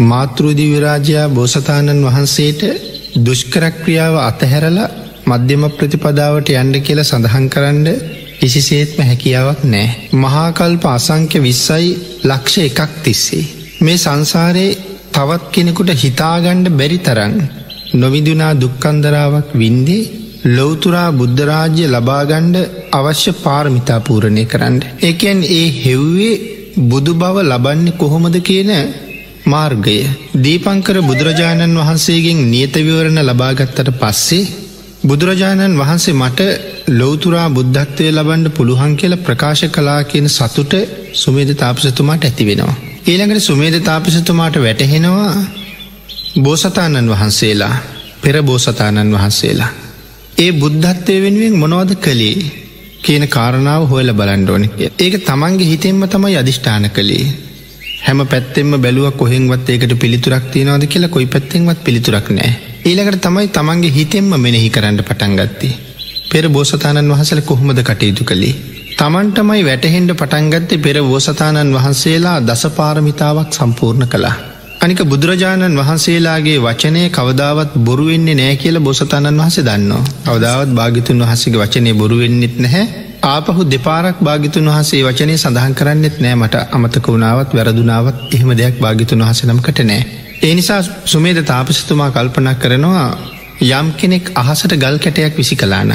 මාතෘදිවිරාජයා බෝසතාණන් වහන්සේට දුෂ්කරක්‍රියාව අතහැරලා මධ්‍යම ප්‍රතිපදාවට යන්ඩ කියල සඳහන් කරන්න කිසිසේත්ම හැකියාවක් නෑ. මහාකල්ප අසංක්‍ය විස්සයි ලක්ෂ එකක් තිස්සේ. මේ සංසාරයේ තවත් කෙනෙකුට හිතාගණ්ඩ බැරි තරන් නොවිදුනා දුක්කන්දරාවක් වින්දේ ලොවතුරා බුද්ධරාජ්‍ය ලබාගණ්ඩ අවශ්‍ය පාරමිතා පූරණය කරන්න. එකැන් ඒ හෙව්වේ බුදු බව ලබන්නේ කොහොමද කියන මාර්ගය. දීපංකර බුදුරජාණන් වහන්සේගෙන් නියතවිවරණ ලබාගත්තට පස්සේ බුදුරජාණන් වහන්සේ මට ලෝතුරා බුද්ධත්වය ලබන්ඩ පුළුවන් කියල ප්‍රකාශ කලා කියන සතුට සුමේද තාපසතුමාට ඇති වෙනවා. ඊළඟට සුමේද තාපසතුමාට වැටහෙනවා බෝසතාණන් වහන්සේලා පෙර බෝසතාණන් වහන්සේලා. ඒ බුද්ධත්වය වෙනුවෙන් මොනවද කළේ කියන කාරණාව හොයල බලන්ඩෝනික. ඒක තමන්ගේ හිතෙන්ම තමයි අධිෂ්ඨාන කළේ. හැම පැත්තෙම බැලුව කොහෙන්වත් ඒකට පිළිතුරක් තියනවාද කියලා කොයි පැත්තෙන්වත් පිළිතුරක් නෑ. ඊළඟට තමයි තමන්ගේ හිතෙන්ම මෙනෙහි කරන්න පටන්ගත්තේ. පෙර බෝසතාණන් වහසල කොහොමද කටයුතු කළේ. තමන්ටමයි වැටහෙන්ඩ පටන්ගත්තේ පෙර බෝසතාණන් වහන්සේලා දසපාරමිතාවක් සම්පූර්ණ කළා. අනික බුදුරජාණන් වහන්සේලාගේ වචනය කවදාවත් බොරුවෙන්නේ නෑ කියල බොසතාණන් වහස දන්නවා. අවදාවත් භාගිතුන් වහසගේ වචනය බොරුවෙන්නෙත් නැහැ ආපහු දෙපාරක් භාගිතුන් වහසේ වචනය සඳහන් කරන්නෙත් නෑ මට අමතක වුණාවත් වැරදුනාවත් එහෙම දෙයක් භාගිතුන් වහසනම්කට නෑ. ඒ නිසා සුමේද තාපසතුමා කල්පනා කරනවා යම් කෙනෙක් අහසට ගල් කැටයක් විසි කලාන.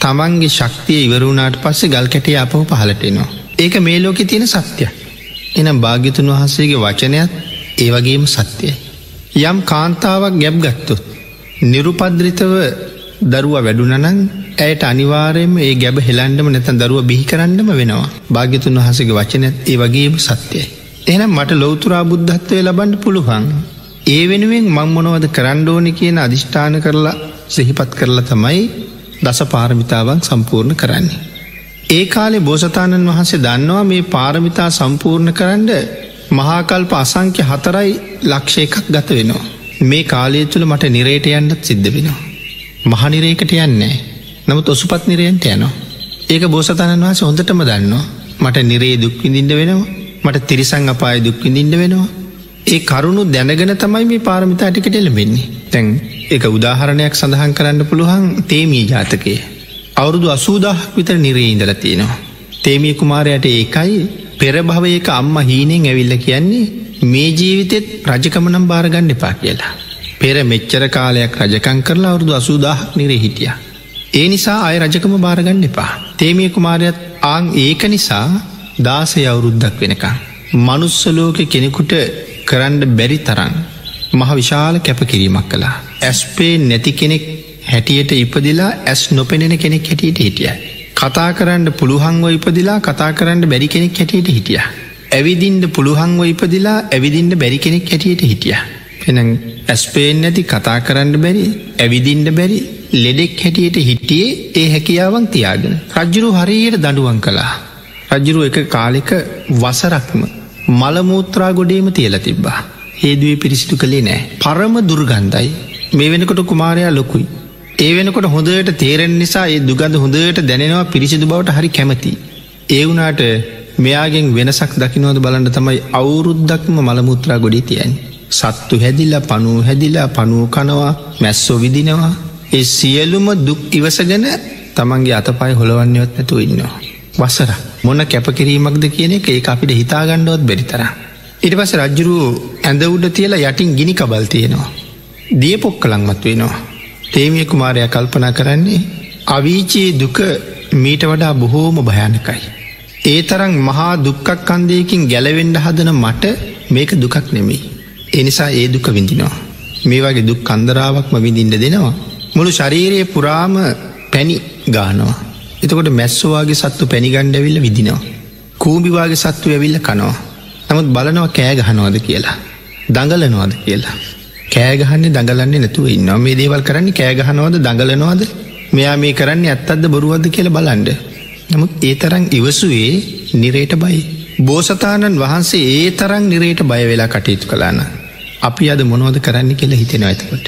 තමන්ගේ ශක්තිය ඉවරුණාට පස්සේ ගල් කැටේ අපහු පහලටෙනවා. ඒක මේ ලෝකෙ තියෙන සත්‍යය. එනම් භාග්‍යතුන් වහන්සේගේ වචනයත් ඒවගේම සත්‍යයයි. යම් කාන්තාවක් ගැබ් ගත්තොත්. නිරුපද්‍රිතව දරුව වැඩුනනං ඇයට අනිවාරයම ඒ ගැබ හෙලන්ඩම නැතන් දරුව බිහි කරන්නම වෙනවා භාග්‍යතුන් වහසගේ වචනත් ඒ වගේම සත්‍යයයි. එනම් මට ලෝතුරා බුද්ධත්වය ලබන්ඩ පුළුවන්. ඒ වෙනුවෙන් මංමොනවද කරණ්ඩෝනි කියන අධිෂ්ඨාන කරලා සිහිපත් කරලා තමයි දස පාරමිතාවන් සම්පූර්ණ කරන්නේ. ඒ කාලේ බෝසතාණන් වහන්සේ දන්නවා මේ පාරමිතා සම්පූර්ණ කරන්න මහාකල්ප අසංක්‍ය හතරයි ලක්ෂ එකක් ගත වෙනවා. මේ කාලය තුළ මට නිරේට යන්නත් සිද්ධ වෙනවා. මහනිරේකට යන්නේ නමුත් ඔසුපත් නිරයන්ට යනවා. ඒක බෝසතාණන් වහස හොඳටම දන්නවා මට නිරේ දුක්විඳින්ට වෙනවා මට තිරිසං අපාය දුක්විඳින්ට වෙනවා. ඒ කරුණු දැනගෙන තමයි මේ පාරමිතා ටිකට එලබෙන්නේ. තැන් එක උදාහරණයක් සඳහන් කරන්න පුළුවන් තේමී ජාතකය. අවුරුදු අසූදාහක් විතර නිරේ ඉඳල තියෙනවා. තේමිය කුමාරයට ඒකයි පෙරභවයක අම්ම හීනෙන් ඇවිල්ල කියන්නේ මේ ජීවිතෙත් රජකමනම් භාරගන්න එපා කියලා. පෙර මෙච්චර කාලයක් රජකං කරලා අවුරුදු අසූදාහක් නිරේ හිටිය. ඒ නිසා අය රජකම භාරගන්න එපා. තේමිය කුමාරයත් ආං ඒක නිසා දාසය අවුරුද්දක් වෙනකං. මනුස්සලෝක කෙනෙකුට කරන්න බැරි තරන් මහ විශාල කැපකිරීමක් කලා. ඇස්පේ නැති කෙනෙක් හැටියට ඉපදිලා ඇස් නොපෙනෙන කෙනෙක් හැටියට හිටිය. කතා කරන්න පුළුහන්ව ඉපදිලා කතා කරන්න බැරි කෙනෙක් හැටියට හිටිය. ඇවිදින්ට පුළුහන්ව ඉපදිලා ඇවිදින්ට බැරි කෙනෙක් හැටියට හිටිය. එන ඇස්පේෙන් නැති කතා කරන්න බැරි ඇවිදින්ට බැරි ලෙඩෙක් හැටියට හිටියේ ඒ හැකියාවන් තියාගෙන. රජ්ජුරු හරියට දඩුවන් කළා. රජ්ජුරු එක කාලෙක වසරක්ම මළමූත්‍රා ගොඩේම තියල තිබ්බා. ඒදුවේ පිරිසිදු කළේ නෑ. පරම දුර්ගන්ධයි මේ වෙනකොට කුමාරයා ලොකුයි. ඒ වෙනකොට හොඳට තේරෙන් නිසා ඒ දුගඳ හොඳට දැනෙනවා පිරිසිදු බවට හරි කැමති. ඒ වුනාට මෙයාගෙන් වෙනසක් දකිනවද බලන්න තමයි අවුරුද්දක්ම මළමුත්‍රා ගොඩි තියන්. සත්තු හැදිල්ලා පනූ හැදිලා පනුව කනවා මැස්සෝ විදිනවා. ඒ සියලුම දුක් ඉවසගෙන තමන්ගේ අතපයි හොළවන්නවත් නැතු ඉන්නවා. වසර මොන කැපකිරීමක්ද කියන එක ඒ අපිට හිතාගණ්ඩුවත් බැරිතර. ඉට පස රජ්ජුරුව ඇඳ උඩ තියලා යටින් ගිනි කබල් තියෙනවා. දිය පොක්කලංමත් වෙනවා. තේමිය කුමාරය කල්පනා කරන්නේ අවීචයේ දුක මීට වඩා බොහෝම භයනකයි. ඒ තරං මහා දුක්කක් කන්දයකින් ගැලවෙන්ඩ හදන මට මේක දුකක් නෙමෙයි. එනිසා ඒ දුක විඳිනවා. මේ වගේ දුක් කන්දරාවක්ම විඳින්ට දෙනවා. මුළු ශරීරයේ පුරාම පැණි ගානවා. එතකොට මැස්සවාගේ සත්තු පැණිගණ්ඩවිල්ල විදිනවා. කූබිවාගේ සත්තු ඇවිල්ල කනවා. නමුත් බලනවා කෑ ගහනවාද කියලා. දඟලනවාද කියලා. කෑගහන්නේ දඟලන්නේ නැතුව ඉන්නවා මේ දේවල් කරන්නේ කෑගහනවද දඟලනවාද මෙයා මේ කරන්නේ ඇත්තත්ද බොරුවද කියල බලන්ඩ. නමුත් ඒ තරං ඉවසුවේ නිරේට බයි. බෝසතාණන් වහන්සේ ඒ තරං නිරේට බය වෙලා කටයුතු කලාන. අපි අද මොනවද කරන්න කියලා හිතෙන ඇතකොට.